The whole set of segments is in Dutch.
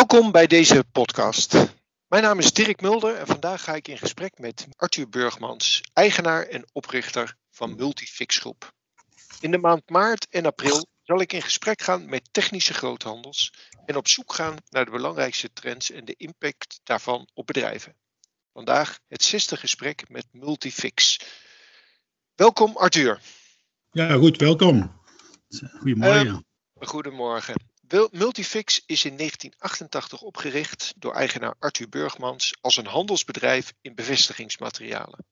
Welkom bij deze podcast. Mijn naam is Dirk Mulder en vandaag ga ik in gesprek met Arthur Burgmans, eigenaar en oprichter van Multifix Groep. In de maand maart en april zal ik in gesprek gaan met technische groothandels en op zoek gaan naar de belangrijkste trends en de impact daarvan op bedrijven. Vandaag het zesde gesprek met Multifix. Welkom Arthur. Ja, goed, welkom. Goedemorgen. Uh, goedemorgen. Multifix is in 1988 opgericht door eigenaar Arthur Burgmans als een handelsbedrijf in bevestigingsmaterialen.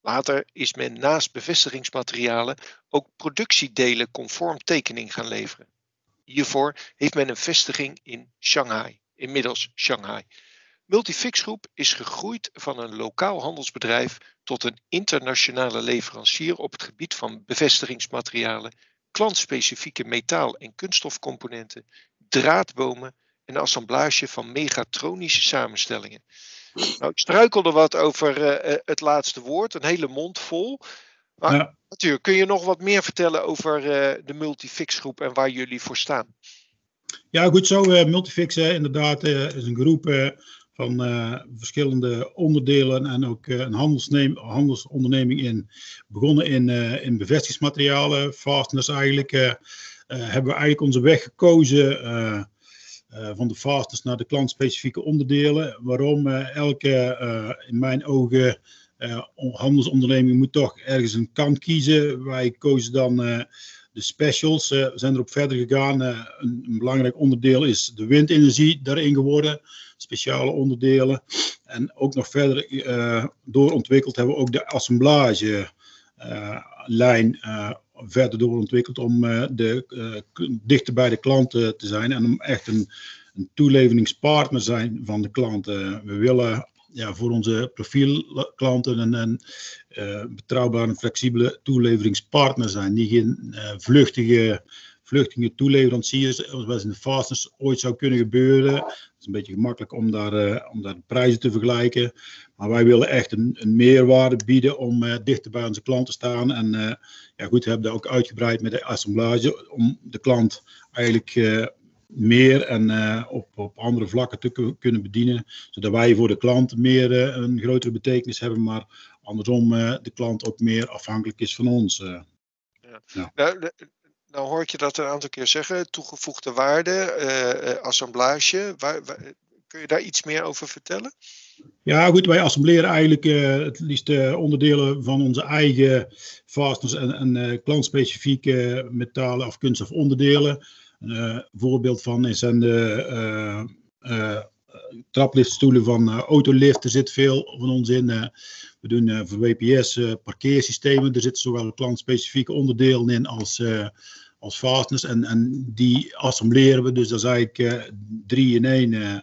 Later is men naast bevestigingsmaterialen ook productiedelen conform tekening gaan leveren. Hiervoor heeft men een vestiging in Shanghai, inmiddels Shanghai. Multifix Groep is gegroeid van een lokaal handelsbedrijf tot een internationale leverancier op het gebied van bevestigingsmaterialen, klantspecifieke metaal- en kunststofcomponenten, draadbomen en assemblage van megatronische samenstellingen. Nou, ik struikelde wat over uh, het laatste woord, een hele mond vol. Maar ja. natuurlijk, kun je nog wat meer vertellen over uh, de Multifix groep en waar jullie voor staan? Ja, goed zo. Uh, Multifix inderdaad is een groep van verschillende onderdelen en ook een handelsonderneming in. Begonnen in, in bevestigingsmaterialen, fasteners eigenlijk. hebben we eigenlijk onze weg gekozen van de fastest naar de klantspecifieke onderdelen. Waarom elke, in mijn ogen, handelsonderneming moet toch ergens een kant kiezen. Wij kozen dan de specials. we zijn erop verder gegaan. Een, een, belangrijk onderdeel is de windenergie daarin geworden. Speciale onderdelen. En ook nog verder doorontwikkeld hebben we ook de assemblage lijn verder doorontwikkeld om de, dichter bij de klanten te zijn en om echt een, een toeleveringspartner zijn van de klanten. We willen ja, voor onze profielklanten een, een betrouwbare en flexibele toeleveringspartner zijn, die geen vluchtige, vluchtige toeleveranciers, zoals in de fastness ooit zou kunnen gebeuren. Het is een beetje gemakkelijk om daar, om daar de prijzen te vergelijken. Maar wij willen echt een, een meerwaarde bieden om uh, dichter bij onze klant te staan. En uh, ja, goed, we hebben dat ook uitgebreid met de assemblage om de klant eigenlijk meer en op, op andere vlakken te kunnen bedienen. Zodat wij voor de klant meer een grotere betekenis hebben, maar andersom de klant ook meer afhankelijk is van ons. Ja. Ja. Nou, nou hoor ik je dat een aantal keer zeggen, toegevoegde waarde, assemblage. Waar, kun je daar iets meer over vertellen? Ja, goed, wij assembleren eigenlijk uh, het liefst onderdelen van onze eigen fasteners en, en uh, klantspecifieke metalen of kunststofonderdelen. Een voorbeeld van zijn de trapliftstoelen van autolift. Er zit veel van ons in. we doen voor WPS parkeersystemen. Er zitten zowel klantspecifieke onderdelen in als als fasteners en, en die assembleren we. Dus dat is eigenlijk drie in één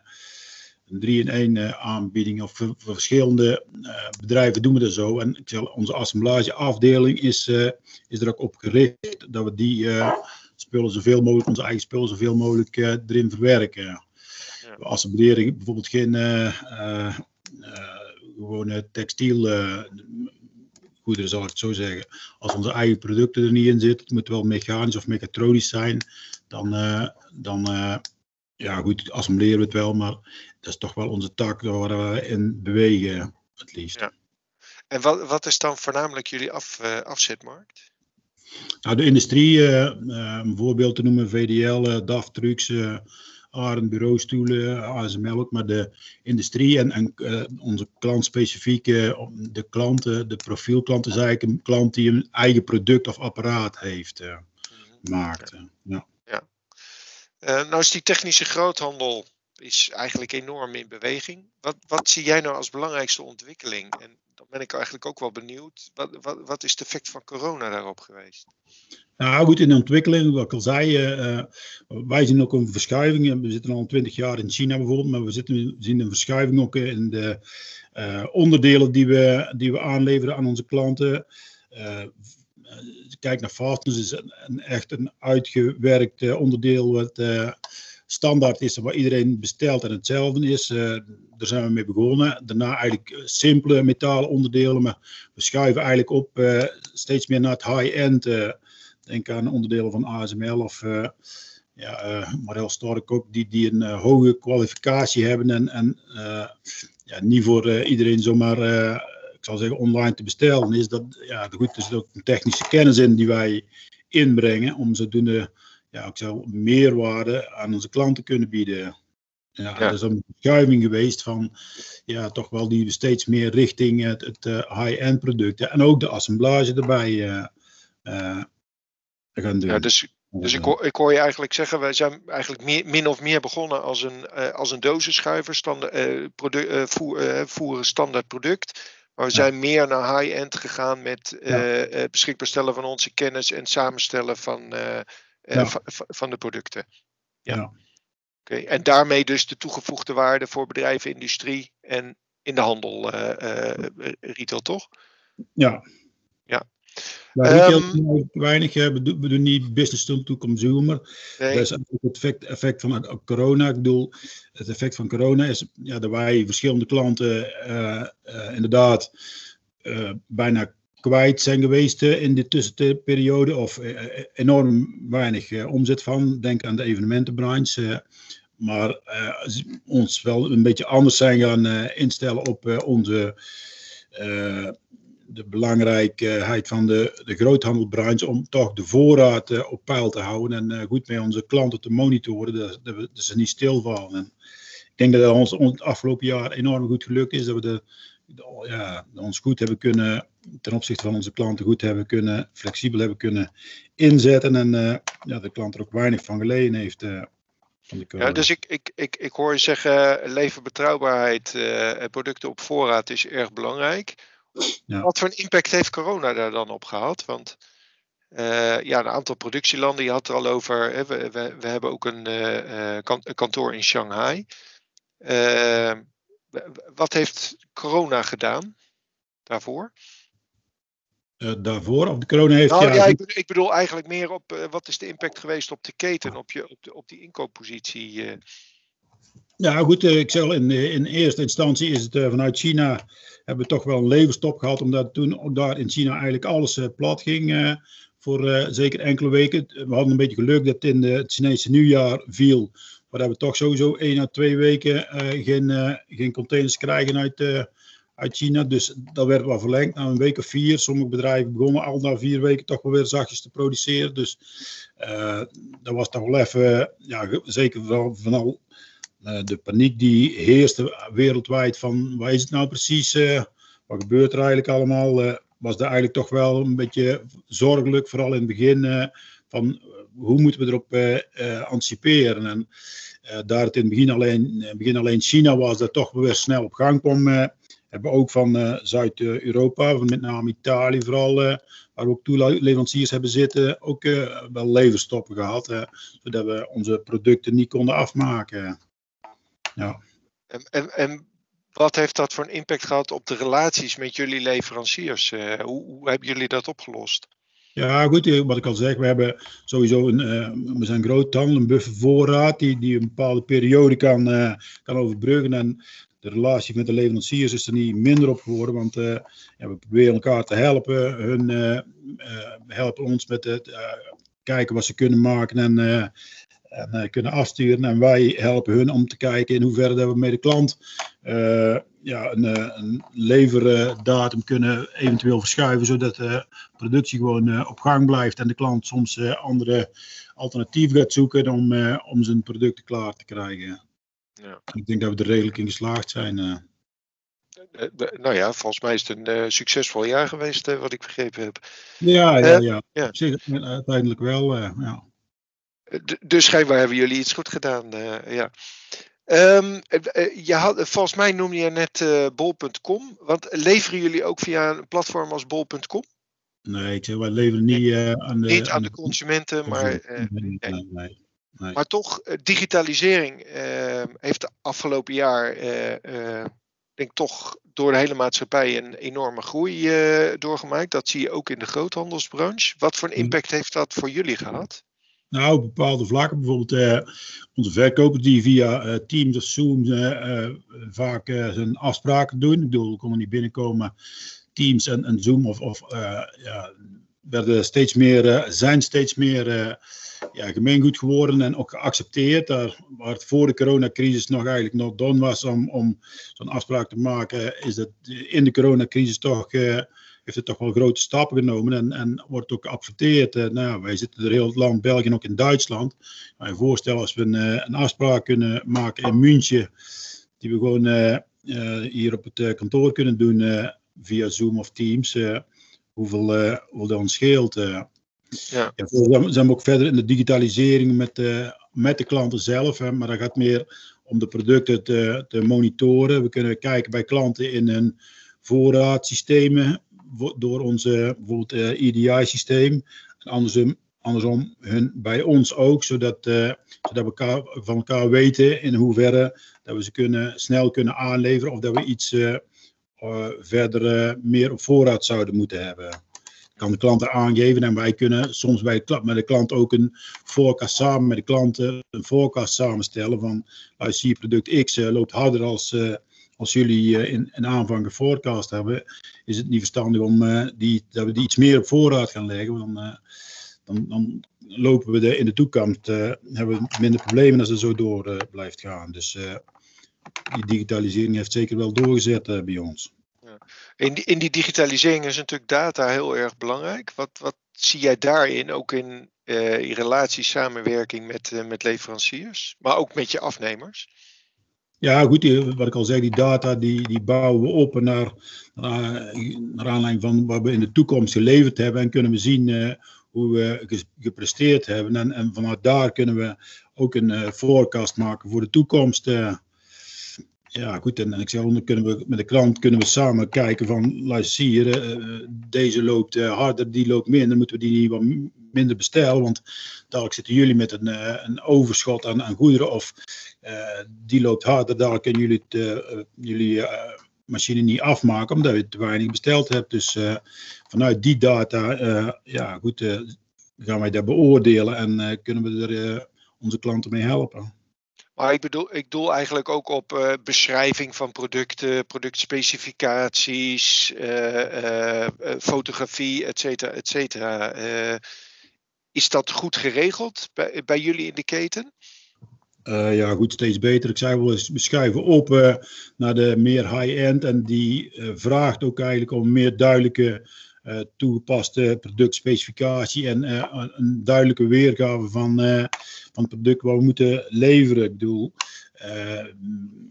een 3-in-1 uh, aanbieding of voor, verschillende uh, bedrijven doen we dat zo. En ik zeg, onze assemblageafdeling is, uh, is er ook op gericht dat we die spullen zoveel mogelijk, onze eigen spullen zoveel mogelijk erin verwerken. Ja. We assembleren bijvoorbeeld geen gewone textiel goederen, zal ik het zo zeggen. Als onze eigen producten er niet in zitten, het moet wel mechanisch of mechatronisch zijn, dan, dan ja goed, assembleren we het wel, maar dat is toch wel onze tak waar we in bewegen, het liefst. Ja. En wat, wat is dan voornamelijk jullie af, uh, afzetmarkt? Nou, de industrie, een voorbeeld te noemen, VDL, DAF Trucks, uh, Arend bureaustoelen, ASML ook, maar de industrie en, en onze klantspecifieke, de klanten, de profielklanten, is eigenlijk een klant die een eigen product of apparaat heeft, maakt. Ja. ja. nou is die technische groothandel is eigenlijk enorm in beweging. Wat, wat zie jij nou als belangrijkste ontwikkeling? En dan ben ik eigenlijk ook wel benieuwd. Wat, wat, wat is het effect van corona daarop geweest? Nou goed, in ontwikkeling, wat ik al zei, uh, wij zien ook een verschuiving. We zitten al twintig jaar in China bijvoorbeeld, maar we, zien een verschuiving ook in de uh, onderdelen die we, die we aanleveren aan onze klanten. Kijk naar Fastness, is een, een, echt een uitgewerkt onderdeel wat standaard is waar iedereen bestelt en hetzelfde is. Uh, daar zijn we mee begonnen. Daarna eigenlijk eh, simpele metalen onderdelen, maar we schuiven eigenlijk op uh, steeds meer naar het high-end. denk aan onderdelen van ASML of ja, Morel Stork ook, die, die een hoge kwalificatie hebben en, en ja, niet voor iedereen zomaar, ik zal zeggen, online te bestellen. Is dat, ja, goed, er zit ook een technische kennis in die wij inbrengen om zodoende, ja, ik zou meerwaarde aan onze klanten te kunnen bieden. Ja, ja. Er is een verschuiving geweest van ja, toch wel die steeds meer richting het, het high-end producten en ook de assemblage erbij uh, uh, gaan doen. Ja, dus dus ik hoor, ik hoor je eigenlijk zeggen, wij zijn eigenlijk meer, min of meer begonnen als een, als een dozenschuiver, standaard, produ voer, voeren standaard product. Maar we zijn meer naar high-end gegaan met ja. beschikbaar stellen van onze kennis en samenstellen van, ja. van, van, de producten. Ja. Oké, En daarmee dus de toegevoegde waarde voor bedrijven, industrie en in de handel, retail, toch? Ja. Ja. Um, weinig. We doen, we doen niet business to consumer. Nee. Dat is het effect, effect van corona. Ik bedoel, het effect van corona is ja, dat wij verschillende klanten uh, uh, inderdaad uh, bijna kwijt zijn geweest in de tussenperiode of enorm weinig omzet van. Denk aan de evenementenbranche. maar ons wel een beetje anders zijn gaan instellen op onze de belangrijkheid van de, de groothandelbranche om toch de voorraad op peil te houden en goed met onze klanten te monitoren, dat, dat, dat ze niet stilvallen. En ik denk dat het ons, het afgelopen jaar enorm goed gelukt is, dat we de, ja, ons goed hebben kunnen, ten opzichte van onze klanten goed hebben kunnen, flexibel hebben kunnen inzetten en uh, ja, de klant er ook weinig van geleden heeft. Ja, dus ik, ik, ik, ik hoor je zeggen, leverbetrouwbaarheid, producten op voorraad is erg belangrijk. Ja. Wat voor een impact heeft corona daar dan op gehad? Want uh, ja, een aantal productielanden, je had er al over, hè, we, we, we, hebben ook een, uh, een kantoor in Shanghai. Uh, wat heeft corona gedaan daarvoor? daarvoor? Of de corona heeft. Nou, ja, ja ik, bedoel, ik, bedoel, eigenlijk meer op wat is de impact geweest op de keten, op, je, op, de, op die inkooppositie? Ja, goed, ik zeg in, in eerste instantie is het vanuit China hebben we toch wel een levenstop gehad, omdat toen ook daar in China eigenlijk alles uh, plat ging. Uh, voor uh, zeker enkele weken. We hadden een beetje geluk dat in de, het Chinese nieuwjaar viel. Maar hebben we toch sowieso één à twee weken geen, geen containers krijgen uit, uit China. Dus dat werd wel verlengd naar een week of vier. Sommige bedrijven begonnen al na vier weken toch wel weer zachtjes te produceren. Dus dat was toch wel even, ja, zeker vooral, vooral uh, de paniek die heerste wereldwijd van wat is het nou precies, wat gebeurt er eigenlijk allemaal, was daar eigenlijk toch wel een beetje zorgelijk, vooral in het begin, van hoe moeten we erop anticiperen. En daar het in het begin alleen, begin alleen China was, dat toch weer snel op gang kwam, hebben we ook van Zuid-Europa, met name Italië vooral, waar we ook toeleveranciers hebben zitten, ook wel leverstoppen gehad, zodat we onze producten niet konden afmaken. Ja. En, en, en wat heeft dat voor een impact gehad op de relaties met jullie leveranciers? Hoe, hoe, hebben jullie dat opgelost? Ja, goed, eh, wat ik al zeg, we hebben sowieso een, uh, we zijn een buffervoorraad die, die een bepaalde periode kan, uh, kan overbruggen. En de relatie met de leveranciers is er niet minder op geworden, want we proberen elkaar te helpen. Hun helpen ons met het kijken wat ze kunnen maken en en uh, kunnen afsturen. En wij helpen hun om te kijken in hoeverre dat we met de klant uh, ja, een, eh, een leverdatum kunnen eventueel verschuiven, zodat de productie gewoon op gang blijft en de klant soms andere alternatieven gaat zoeken om, om zijn producten klaar te krijgen. Ja. Ik denk dat we er redelijk in geslaagd zijn. nou ja, volgens mij is het een succesvol jaar geweest, wat ik begrepen heb. Ja, ja, ja. ja. uiteindelijk wel. ja dus schijnbaar hebben jullie iets goed gedaan. Uh, ja. Um, je had, volgens mij noemde je net uh, bol.com. Want leveren jullie ook via een platform als bol.com? Nee, wij leveren niet uh, aan de... Niet aan de consumenten, maar... Nee, nee, nee, maar toch, digitalisering ehm, heeft de afgelopen jaar... denk toch door de hele maatschappij een enorme groei doorgemaakt. Dat zie je ook in de groothandelsbranche. Wat voor een mm. impact heeft dat voor jullie gehad? Nou, op bepaalde vlakken, bijvoorbeeld uh, onze verkopers die via uh, Teams of Zoom uh, vaak zijn afspraken doen. Ik bedoel, we konden niet binnenkomen. Teams en, en Zoom of, of ja, werden steeds meer, zijn steeds meer ja, gemeengoed geworden en ook geaccepteerd. Daar, waar het voor de coronacrisis nog eigenlijk nog done was om, om zo'n afspraak te maken, is dat in de coronacrisis toch, heeft het toch wel grote stappen genomen en, en wordt ook geaccepteerd. Uh, nou, wij zitten er heel het land, België en ook in Duitsland. Maar je voorstellen als we een, een afspraak kunnen maken in München, die we gewoon hier op het kantoor kunnen doen via Zoom of Teams, hoeveel, hoeveel dat ons scheelt. Ja. ja we zijn ook verder in de digitalisering met, de, met de klanten zelf, hè, maar dat gaat meer om de producten te, te monitoren. We kunnen kijken bij klanten in hun voorraadsystemen door onze bijvoorbeeld uh, eh, EDI-systeem. En andersom, andersom hun bij ons ook, zodat, uh, zodat we elkaar, van elkaar weten in hoeverre dat we ze kunnen, snel kunnen aanleveren of dat we iets uh, verder meer op voorraad zouden moeten hebben kan de klant aangeven en wij kunnen soms bij de, met de klant ook een forecast samen met de klanten een forecast samenstellen van je product X loopt harder als, als jullie uh, in, in aanvang forecast hebben, is het niet verstandig om die, dat we die iets meer op voorraad gaan leggen. Dan, dan, dan lopen we de, in de toekomst, hebben we minder problemen als het zo door blijft gaan. Dus die digitalisering heeft zeker wel doorgezet bij ons. In die, in die digitalisering is natuurlijk data heel erg belangrijk. Wat, wat zie jij daarin, ook in, uh, in relatie, samenwerking met, met leveranciers, maar ook met je afnemers? Ja, goed, wat ik al zei, die data die, die bouwen we op naar, naar, naar aanleiding van wat we in de toekomst geleverd hebben en kunnen we zien uh, hoe we gepresteerd hebben. En, en vanuit daar kunnen we ook een forecast maken voor de toekomst. Ja, goed. En, ik zeg, dan kunnen we met de klant kunnen we samen kijken van, luister hier, uh, deze loopt uh, harder, die loopt minder, moeten we die wat minder bestellen, want dadelijk zitten jullie met een, een overschot aan, aan goederen of die loopt harder, daar kunnen jullie, het, jullie machine niet afmaken omdat je te weinig besteld hebt. Dus vanuit die data, ja goed, gaan wij dat beoordelen en kunnen we er onze klanten mee helpen. Maar ik bedoel, ik doel eigenlijk ook op uh, beschrijving van producten, productspecificaties, uh, uh, fotografie, et cetera, et cetera. is dat goed geregeld bij, jullie in de keten? ja, goed, steeds beter. Ik zei wel eens, we schuiven op naar de meer high-end en die vraagt ook eigenlijk om meer duidelijke toegepaste productspecificatie en uh, een duidelijke weergave van, uh, van het product wat we moeten leveren. Ik bedoel,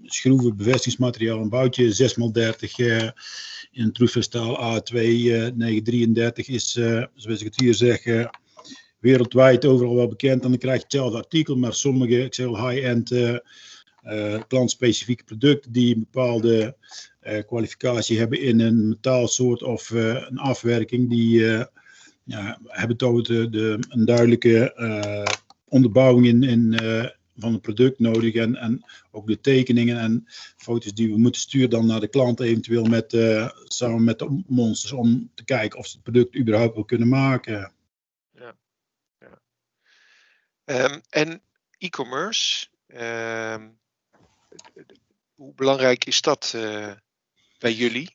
schroeven, bevestigingsmateriaal, een boutje 6x30 in troefvestaal A2 933 is, zoals ik het hier zeg, wereldwijd overal wel bekend. En dan krijg je hetzelfde artikel, maar sommige, ik zeg high-end klantspecifieke producten die een bepaalde kwalificatie hebben in een metaalsoort of uh, een afwerking, die uh, ja, hebben toch de, een duidelijke onderbouwing in, in van het product nodig en, en ook de tekeningen en foto's die we moeten sturen dan naar de klant eventueel met, samen met de monsters om te kijken of ze het product überhaupt wel kunnen maken. Ja. ja. Um, en e-commerce, um, hoe belangrijk is dat uh, bij jullie?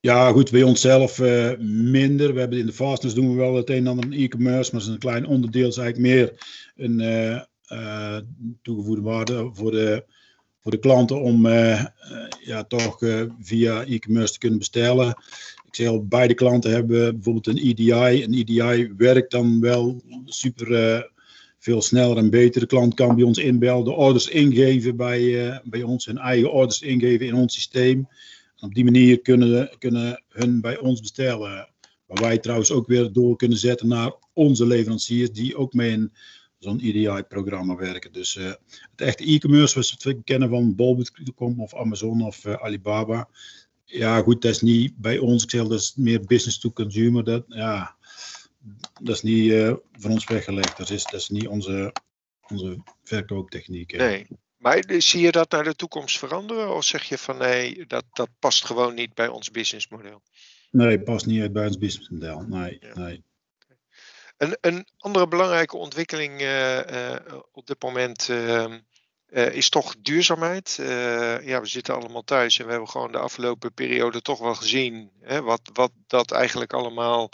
Ja, goed, bij onszelf uh, minder. We hebben in de fastness doen we wel het een en ander e-commerce, maar het is een klein onderdeel. Is eigenlijk meer een uh, toegevoegde waarde voor de, voor de klanten om ja, toch via e-commerce te kunnen bestellen. Ik zeg al, beide klanten hebben bijvoorbeeld een EDI. Een EDI werkt dan wel super veel sneller en beter. De klant kan bij ons inbellen, de orders ingeven bij, bij ons, hun eigen orders ingeven in ons systeem op die manier kunnen, kunnen hun bij ons bestellen. Waar wij trouwens ook weer door kunnen zetten naar onze leveranciers die ook mee in zo'n EDI-programma werken. Dus uh, het echte e-commerce, zoals we het kennen van bol.com of Amazon of uh, Alibaba. Ja, goed, dat is niet bij ons. Ik zeg, dat is meer business to consumer. Dat, ja, dat is niet uh, van ons weggelegd. Dat is, dat is niet onze, onze verkooptechniek. Nee, maar zie je dat naar de toekomst veranderen? Of zeg je van nee, dat, dat past gewoon niet bij ons businessmodel? Nee, past niet bij ons businessmodel. Nee, nee. Een, een andere belangrijke ontwikkeling uh, uh, op dit moment uh, is toch duurzaamheid. ja, we zitten allemaal thuis en we hebben gewoon de afgelopen periode toch wel gezien hè, wat, wat dat eigenlijk allemaal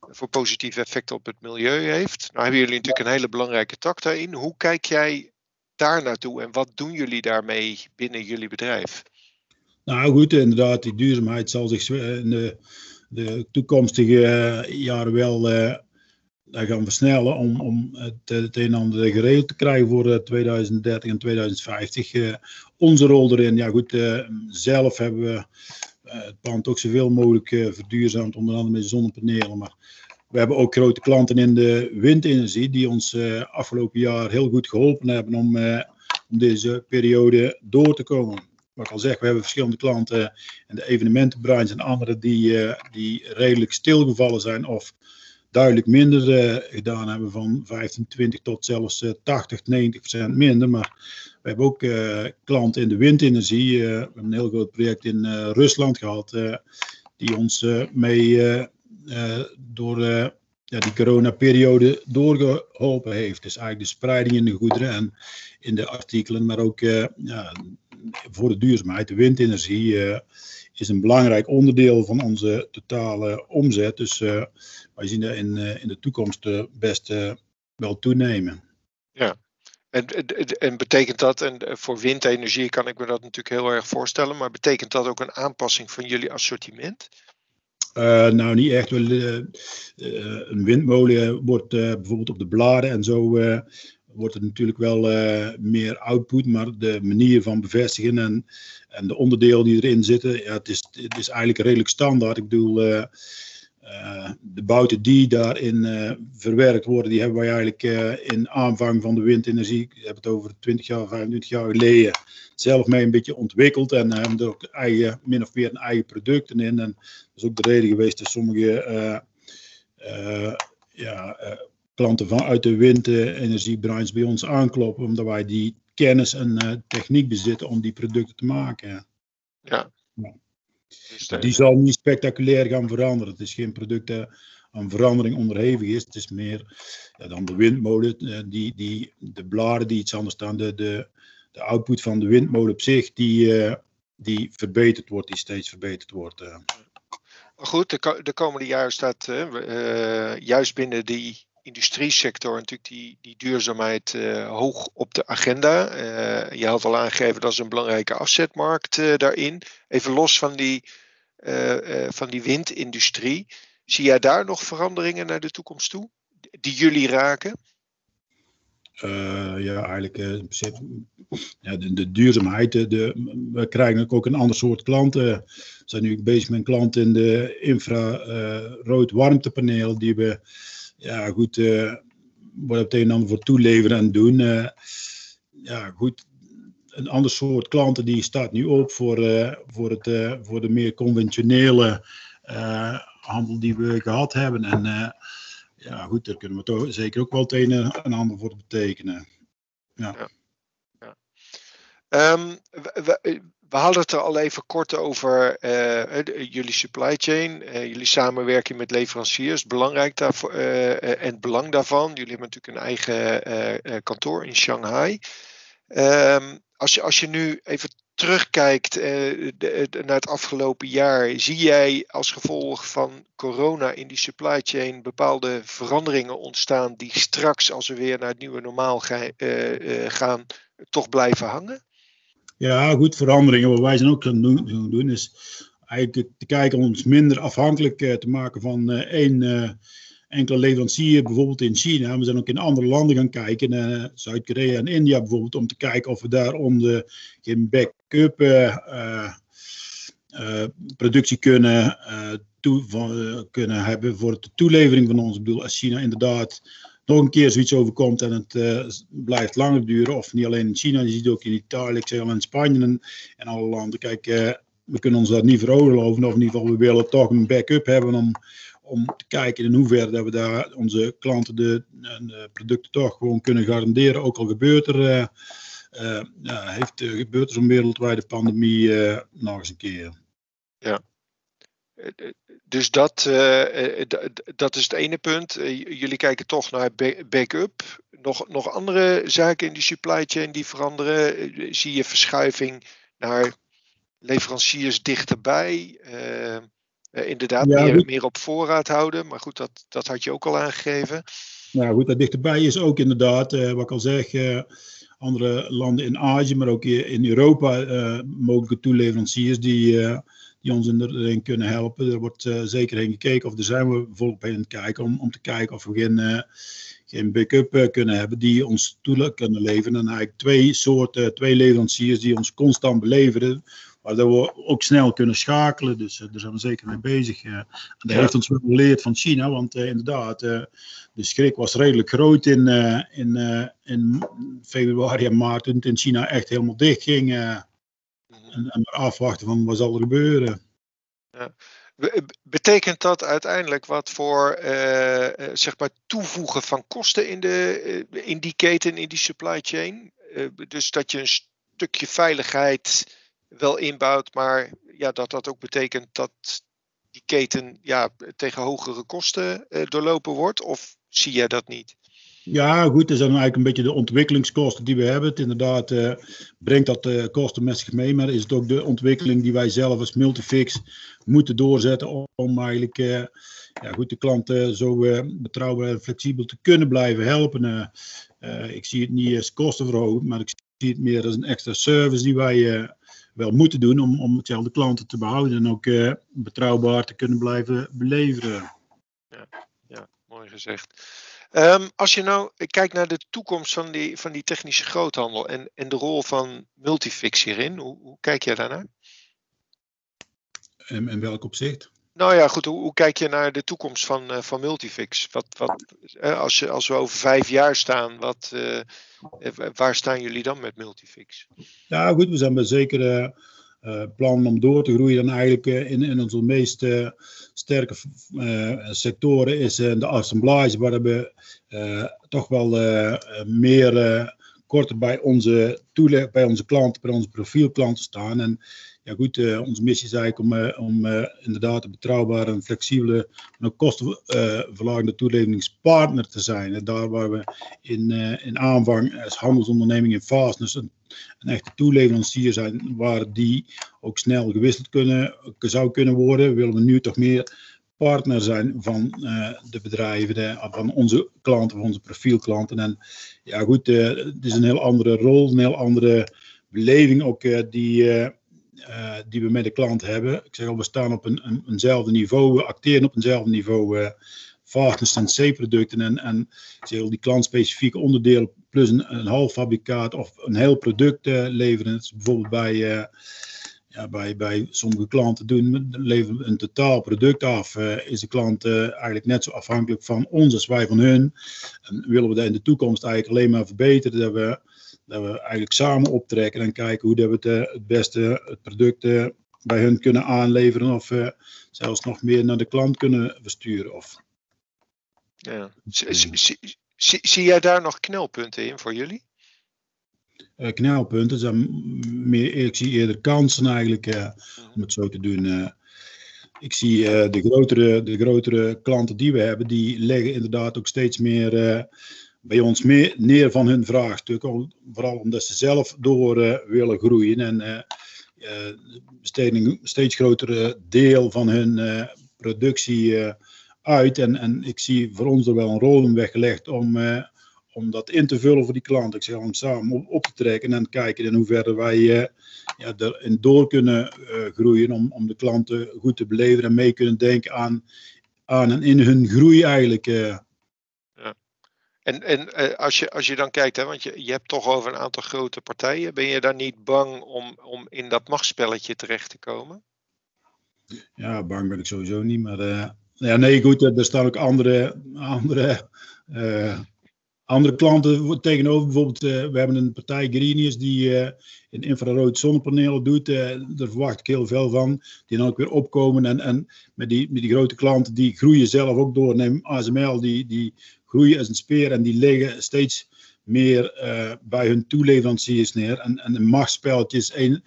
voor positieve effecten op het milieu heeft. Nou hebben jullie natuurlijk een hele belangrijke tak daarin. Hoe kijk jij daar naartoe en wat doen jullie daarmee binnen jullie bedrijf? Nou goed, inderdaad, die duurzaamheid zal zich in de, de toekomstige eh, jaren wel uh, gaan versnellen om, om het, een en ander geregeld te krijgen voor 2030 eh, en 2050. onze rol erin, ja goed, zelf hebben we het pand ook zoveel mogelijk verduurzaamd, onder andere met zonnepanelen. Maar we hebben ook grote klanten in de windenergie die ons afgelopen jaar heel goed geholpen hebben om, om deze periode door te komen wat ik al zeg, we hebben verschillende klanten in de evenementenbranche en andere die, uh, die redelijk stilgevallen zijn of duidelijk minder gedaan hebben van 15, 20 tot zelfs uh, 80, 90 procent minder. Maar we hebben ook klanten in de windenergie. we hebben een heel groot project in Rusland gehad die ons mee door ja, die coronaperiode doorgeholpen heeft. Dus eigenlijk de spreiding in de goederen en in de artikelen, maar ook ja, voor de duurzaamheid. De windenergie is een belangrijk onderdeel van onze totale omzet. Dus uh, wij zien dat in, in de toekomst best wel toenemen. Ja, en, en, betekent dat, en voor windenergie kan ik me dat natuurlijk heel erg voorstellen, maar betekent dat ook een aanpassing van jullie assortiment? Uh, nou, niet echt. Uh, uh, een windmolen wordt bijvoorbeeld op de bladen en zo wordt er natuurlijk wel meer output, maar de manier van bevestigen en, en de onderdelen die erin zitten, ja, het, is, het is eigenlijk redelijk standaard. Ik bedoel, uh, de bouten die daarin verwerkt worden, die hebben wij eigenlijk in aanvang van de windenergie, ik heb het over 20 jaar, 25 jaar geleden, zelf mee een beetje ontwikkeld en hebben er ook eigen, min of meer een eigen producten in. En dat is ook de reden geweest dat sommige ja, klanten vanuit de windenergiebranche bij ons aankloppen, omdat wij die kennis en techniek bezitten om die producten te maken. Ja. Dus die zal niet spectaculair gaan veranderen. Het is geen product dat aan verandering onderhevig is. Het is meer ja, dan de windmolen, uh, die, die, de bladen die iets anders staan, de, de, de output van de windmolen op zich, die, uh, die verbeterd wordt, die steeds verbeterd wordt. Goed, de, de komende jaren staat juist binnen die industriesector natuurlijk die, die duurzaamheid uh, hoog op de agenda. Uh, je had al aangegeven dat is een belangrijke afzetmarkt uh, daarin. Even los van die, van die windindustrie. Zie jij daar nog veranderingen naar de toekomst toe? Die jullie raken? ja, eigenlijk ja, de, de, duurzaamheid. De, we krijgen ook een ander soort klanten. We zijn nu bezig met een klant in de infrarood warmtepaneel die we ja, goed, uh, wat een en ander voor toeleveren en doen. Uh, ja, goed, een ander soort klanten die staat nu op voor, uh, voor, het, voor de meer conventionele handel die we gehad hebben. En ja, goed, daar kunnen we toch zeker ook wel het een en ander voor betekenen. Ja. ja. Um, we, hadden het er al even kort over uh, jullie supply chain, uh, jullie samenwerking met leveranciers, belangrijk daarvoor, en het belang daarvan. Jullie hebben natuurlijk een eigen kantoor in Shanghai. Um, als, je, als je nu even terugkijkt naar het afgelopen jaar, zie jij als gevolg van corona in die supply chain bepaalde veranderingen ontstaan die straks, als we weer naar het nieuwe normaal ga, gaan, toch blijven hangen? Ja, goed, veranderingen. Wat wij zijn ook gaan doen, is eigenlijk te kijken om ons minder afhankelijk uh, te maken van uh, één uh, enkele leverancier, bijvoorbeeld in China. We zijn ook in andere landen gaan kijken, Zuid-Korea en India bijvoorbeeld, om te kijken of we daar om de, geen backup productie kunnen, toe, kunnen hebben voor de toelevering van ons. Ik bedoel, als China inderdaad nog een keer zoiets overkomt en het uh, blijft langer duren, of niet alleen in China, je ziet ook in Italië, ik zeg al in Spanje en, en alle landen. Kijk, uh, we kunnen ons dat niet veroorloven, of in ieder geval, we willen toch een backup hebben om, om te kijken in hoeverre dat we daar onze klanten de, de producten toch gewoon kunnen garanderen, ook al gebeurt er. Uh, ja, heeft, gebeurt er zo'n wereldwijde pandemie nog eens een keer. Ja, dus dat, uh, dat is het ene punt. Uh, jullie kijken toch naar backup. Nog, nog andere zaken in die supply chain die veranderen? zie je verschuiving naar leveranciers dichterbij? inderdaad, meer, meer, op voorraad houden. Maar goed, dat, dat had je ook al aangegeven. Nou goed, dat dichterbij is ook inderdaad, wat ik al zeg, andere landen in Azië, maar ook in Europa mogelijke toeleveranciers die die ons erin kunnen helpen. Er wordt uh, zeker heen gekeken, of daar zijn we volop heen aan het kijken, om, om te kijken of we geen, uh, geen backup uh, kunnen hebben die ons toe kunnen leveren. En eigenlijk twee soorten, twee leveranciers die ons constant beleveren, waardoor we ook snel kunnen schakelen. Dus daar zijn we zeker mee bezig. en dat heeft ons wel geleerd van China, want inderdaad, de schrik was redelijk groot in, in, in februari en maart, toen het in China echt helemaal dicht ging. En, en afwachten van wat zal er gebeuren. Ja. Betekent dat uiteindelijk wat voor uh, zeg maar toevoegen van kosten in, de, eh, in die keten, in die supply chain? Dus dat je een stukje veiligheid wel inbouwt, maar ja, dat dat ook betekent dat die keten ja, tegen hogere kosten doorlopen wordt? Of zie jij dat niet? Ja, goed, dat zijn eigenlijk een beetje de ontwikkelingskosten die we hebben. Het inderdaad uh, brengt dat uh, kosten met zich mee, maar is het ook de ontwikkeling die wij zelf als Multifix moeten doorzetten om, eigenlijk uh, ja, goed, de klanten zo betrouwbaar en flexibel te kunnen blijven helpen. ik zie het niet als kostenverhoging, maar ik zie het meer als een extra service die wij wel moeten doen om, om hetzelfde klanten te behouden en ook betrouwbaar te kunnen blijven beleveren. Ja, ja mooi gezegd. Um, als je nou kijkt naar de toekomst van die, van die technische groothandel en, en de rol van Multifix hierin, hoe, hoe kijk jij daarnaar? En in welk opzicht? Nou ja, goed, hoe, hoe kijk je naar de toekomst van, uh, van Multifix? Wat, wat, uh, als, je, als we over vijf jaar staan, wat, uh, waar staan jullie dan met Multifix? Ja, goed, we zijn zeker uh, plan om door te groeien dan eigenlijk uh, in, in onze meest uh, sterke sectoren is de assemblage, waar we toch wel meer korter bij onze, bij onze klanten, bij onze profielklanten staan. En ja goed, onze missie is eigenlijk om, om inderdaad een betrouwbare en flexibele en ook kostenverlagende toeleveringspartner te zijn. En daar waar we in, in aanvang als handelsonderneming in Fastness een een echte toeleverancier zijn waar die ook snel gewisseld kunnen, zou kunnen worden, willen we nu toch meer partner zijn van uh, de bedrijven, van onze klanten, van onze profielklanten. En ja goed, uh, het is een heel andere rol, een heel andere beleving ook uh, die, die we met de klant hebben. Ik zeg al, we staan op een, een, eenzelfde niveau, we acteren op eenzelfde niveau Varkens en C-producten en, en die klantspecifieke onderdelen plus een, een half fabrikaat of een heel product uh, leveren. Bijvoorbeeld bij, uh, ja, bij, bij sommige klanten doen, leveren een totaal product af. Uh, is de klant eigenlijk net zo afhankelijk van ons als wij van hun. En willen we dat in de toekomst eigenlijk alleen maar verbeteren. Dat we, dat we eigenlijk samen optrekken en kijken hoe dat we het, het beste het product bij hun kunnen aanleveren. Of zelfs nog meer naar de klant kunnen versturen. Of, ja. Zie, zie jij daar nog knelpunten in voor jullie? Uh, knelpunten zijn meer, ik zie eerder kansen eigenlijk, uh, om het zo te doen. Uh, ik zie de, grotere, de grotere klanten die we hebben, die leggen inderdaad ook steeds meer bij ons meer neer van hun vraagstukken. Vooral omdat ze zelf door willen groeien en besteden een steeds grotere deel van hun productie uit. En, en ik zie voor ons er wel een rol in weggelegd om, uh, om dat in te vullen voor die klant. Ik zeg om samen op, op te trekken en kijken in hoeverre wij uh, ja, erin door kunnen uh, groeien. Om, om de klanten goed te beleven en mee kunnen denken aan, aan en in hun groei eigenlijk. Ja. En, en als, je, als je dan kijkt, hè, want je, je hebt toch over een aantal grote partijen, ben je daar niet bang om, om in dat machtsspelletje terecht te komen? Ja, bang ben ik sowieso niet, maar ja, nee, goed, er staan ook andere, andere, uh, andere klanten tegenover. Bijvoorbeeld, uh, we hebben een partij Greenius die in infrarood zonnepanelen doet. daar verwacht ik heel veel van. Die dan ook weer opkomen. En, en met, die, met die grote klanten, die groeien zelf ook door. Neem ASML, die, die groeien als een speer en die liggen steeds meer bij hun toeleveranciers neer. En, en een machtsspeltje is.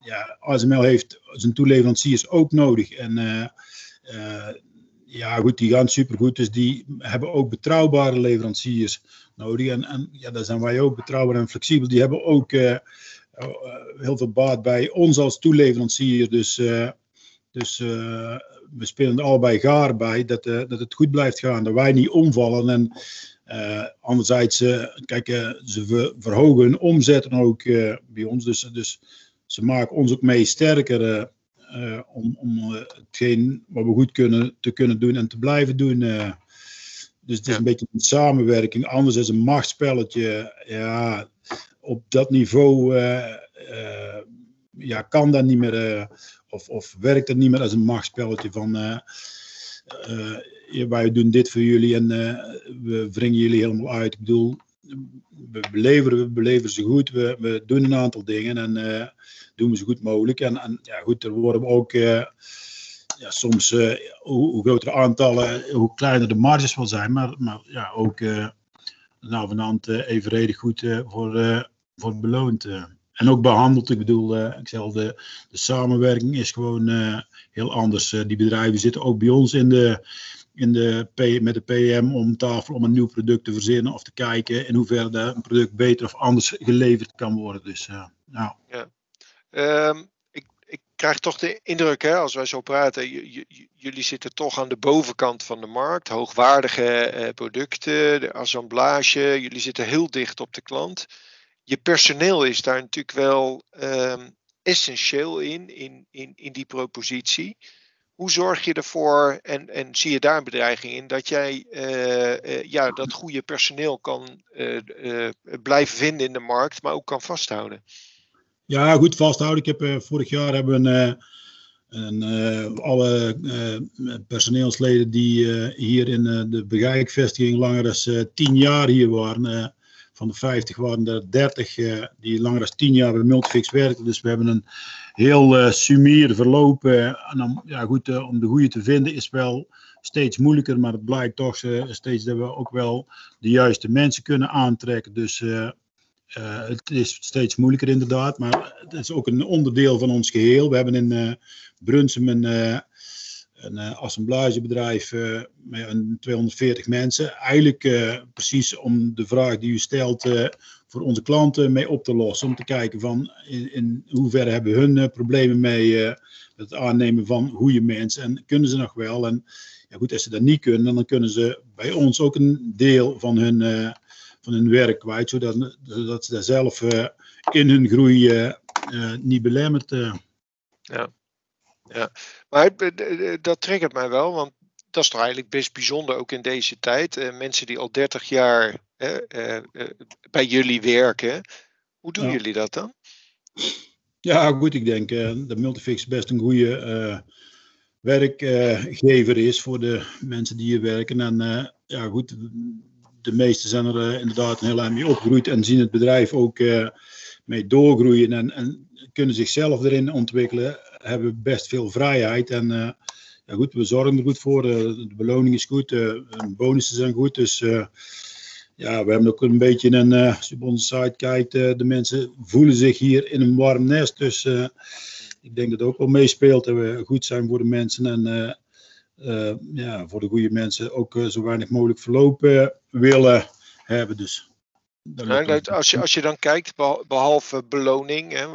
Ja, ASML heeft zijn toeleveranciers ook nodig. En ja, goed, die gaan supergoed. Dus die hebben ook betrouwbare leveranciers nodig. En, en ja, daar zijn wij ook betrouwbaar en flexibel. Die hebben ook uh, heel veel baat bij ons als toeleverancier. Dus, uh, dus we spelen er allebei gaar bij dat, dat het goed blijft gaan. Dat wij niet omvallen. En anderzijds, kijk, ze verhogen hun omzet ook bij ons. Dus, dus ze maken ons ook mee sterker om, om hetgeen wat we goed kunnen te kunnen doen en te blijven doen. Dus het is een beetje een samenwerking. Anders is een machtspelletje. Ja, op dat niveau ja, kan dat niet meer. Of, of werkt dat niet meer als een machtspelletje van. wij doen dit voor jullie en we wringen jullie helemaal uit. Ik bedoel, we beleveren, we beleven ze goed. We, we doen een aantal dingen en doen we zo goed mogelijk. En, en ja, goed, er worden ook ja, soms uh, hoe, groter aantallen, hoe kleiner de marges wel zijn, maar, maar ja, ook nou, van hand uh, evenredig goed voor, voor beloond. en ook behandeld, ik bedoel, ik zeg de, de samenwerking is gewoon heel anders. die bedrijven zitten ook bij ons in de, in de met de PM om tafel om een nieuw product te verzinnen of te kijken in hoeverre een product beter of anders geleverd kan worden. Dus, nou. ja. Um, ik krijg toch de indruk, hè, als wij zo praten, jullie zitten toch aan de bovenkant van de markt. Hoogwaardige eh, producten, de assemblage, jullie zitten heel dicht op de klant. Je personeel is daar natuurlijk wel um, essentieel in, in, in, in die propositie. Hoe zorg je ervoor, en, en zie je daar een bedreiging in, dat jij uh, uh, ja, dat goede personeel kan uh, blijven vinden in de markt, maar ook kan vasthouden? Ja, goed vasthouden. Ik heb, vorig jaar hebben we een, uh, alle personeelsleden die hier in de Begijkvestiging langer dan 10 jaar hier waren. van de 50 waren er 30 die langer dan 10 jaar bij Multifix werkten. Dus we hebben een heel sumier verloop. en dan, ja, goed, om de goede te vinden is wel steeds moeilijker. Maar het blijkt toch steeds dat we ook wel de juiste mensen kunnen aantrekken. Dus uh, het is steeds moeilijker inderdaad, maar het is ook een onderdeel van ons geheel. We hebben in uh, Brunsum een, uh, een assemblagebedrijf met een 240 mensen. Eigenlijk precies om de vraag die u stelt voor onze klanten mee op te lossen. Om te kijken van in, in hoeverre hebben hun problemen mee het aannemen van goede mensen. En kunnen ze nog wel? En ja, goed, als ze dat niet kunnen, dan kunnen ze bij ons ook een deel van hun van hun werk kwijt, zodat, zodat ze daar zelf in hun groei niet belemmerd. Ja. Ja, maar dat triggert mij wel, want dat is toch eigenlijk best bijzonder ook in deze tijd. mensen die al 30 jaar bij jullie werken, hoe doen jullie dat dan? Ja, goed, ik denk dat Multifix best een goede werkgever is voor de mensen die hier werken. En ja, goed, de meesten zijn er inderdaad een heel eind mee opgegroeid en zien het bedrijf ook mee doorgroeien en, en, kunnen zichzelf erin ontwikkelen, hebben best veel vrijheid en uh, ja, goed, we zorgen er goed voor. de beloning is goed, de bonussen zijn goed, dus ja, we hebben ook een beetje een, als je op onze site kijkt, de mensen voelen zich hier in een warm nest, dus ik denk dat het ook wel meespeelt dat we goed zijn voor de mensen en uh, ja, voor de goede mensen ook uh, zo weinig mogelijk verloop uh, willen hebben. Dus, ja, als, je, als je dan kijkt, behalve beloning, hè,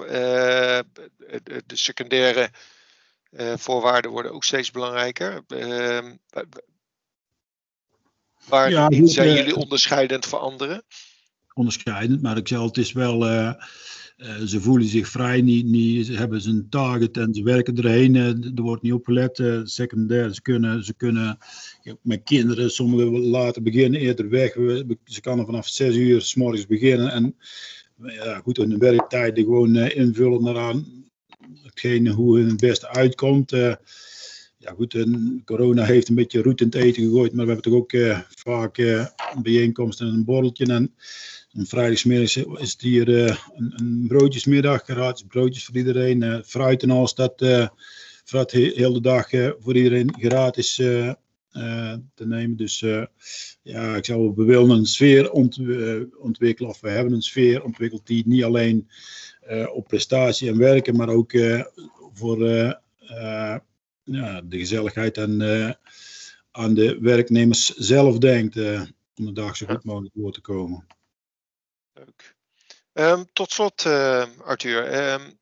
de, de, secundaire voorwaarden worden ook steeds belangrijker. Ehm, waar ja, zijn jullie onderscheidend voor anderen? Onderscheidend, maar ik zeg het is wel uh, ze voelen zich vrij, niet, niet, ze hebben zijn target en ze werken erheen. Uh, er wordt niet opgelet. Uh, secundair, ze kunnen, ze kunnen met kinderen, sommigen later beginnen, eerder weg. We, ze kunnen vanaf 6 uur s morgens beginnen en ja, goed, hun werktijden gewoon invullen naar hetgene hoe hun het beste uitkomt. Ja, goed, corona heeft een beetje roet in het eten gegooid, maar we hebben toch ook vaak bijeenkomsten en een borreltje. En, een vrijdagmiddag is het hier uh, een, een, broodjesmiddag, gratis broodjes voor iedereen. Uh, fruit en dat uh, fruit heel de dag voor iedereen gratis te nemen. Dus ja, ik zou we willen een sfeer ont ontwikkelen, of we hebben een sfeer ontwikkeld die niet alleen op prestatie en werken, maar ook voor ja, de gezelligheid en aan de werknemers zelf denkt om de dag zo goed mogelijk door te komen. Leuk. Um, tot slot, uh, Arthur. Um,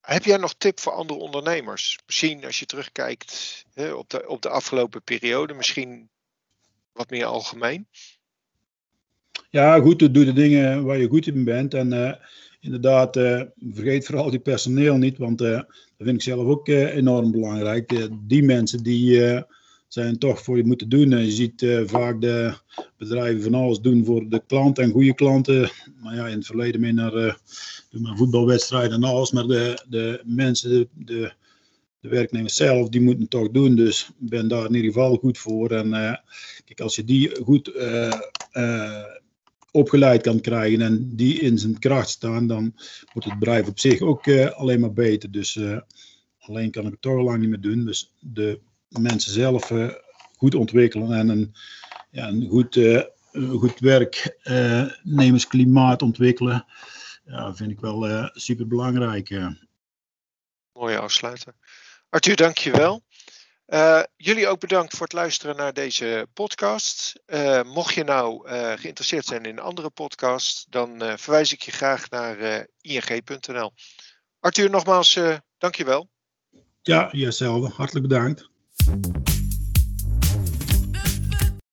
Heb jij nog tip voor andere ondernemers? Misschien als je terugkijkt hè, op, de, op de afgelopen periode, misschien wat meer algemeen? Ja, goed, doe de dingen waar je goed in bent. En inderdaad, uh, vergeet vooral die personeel niet, want uh, dat vind ik zelf ook enorm belangrijk. die mensen die zijn toch voor je moeten doen. je ziet vaak de bedrijven van alles doen voor de klant en goede klanten. Maar ja, in het verleden meer naar voetbalwedstrijden en alles. Maar de, de mensen, de, de, de werknemers zelf, die moeten het toch doen. Dus ik ben daar in ieder geval goed voor. En kijk, als je die goed opgeleid kan krijgen en die in zijn kracht staan, dan wordt het bedrijf op zich ook uh, alleen maar beter. Dus uh, alleen kan ik het toch lang niet meer doen. Dus de mensen zelf uh, goed ontwikkelen en een, ja, een goed, goed werknemersklimaat ontwikkelen, ja, vind ik wel super belangrijk. Mooie afsluiten. Arthur, dank je wel. Uh, jullie ook bedankt voor het luisteren naar deze podcast. Uh, mocht je nou uh, geïnteresseerd zijn in andere podcast, dan verwijs ik je graag naar ing.nl. Arthur, nogmaals, dankjewel. Ja, jezelf. Hartelijk bedankt.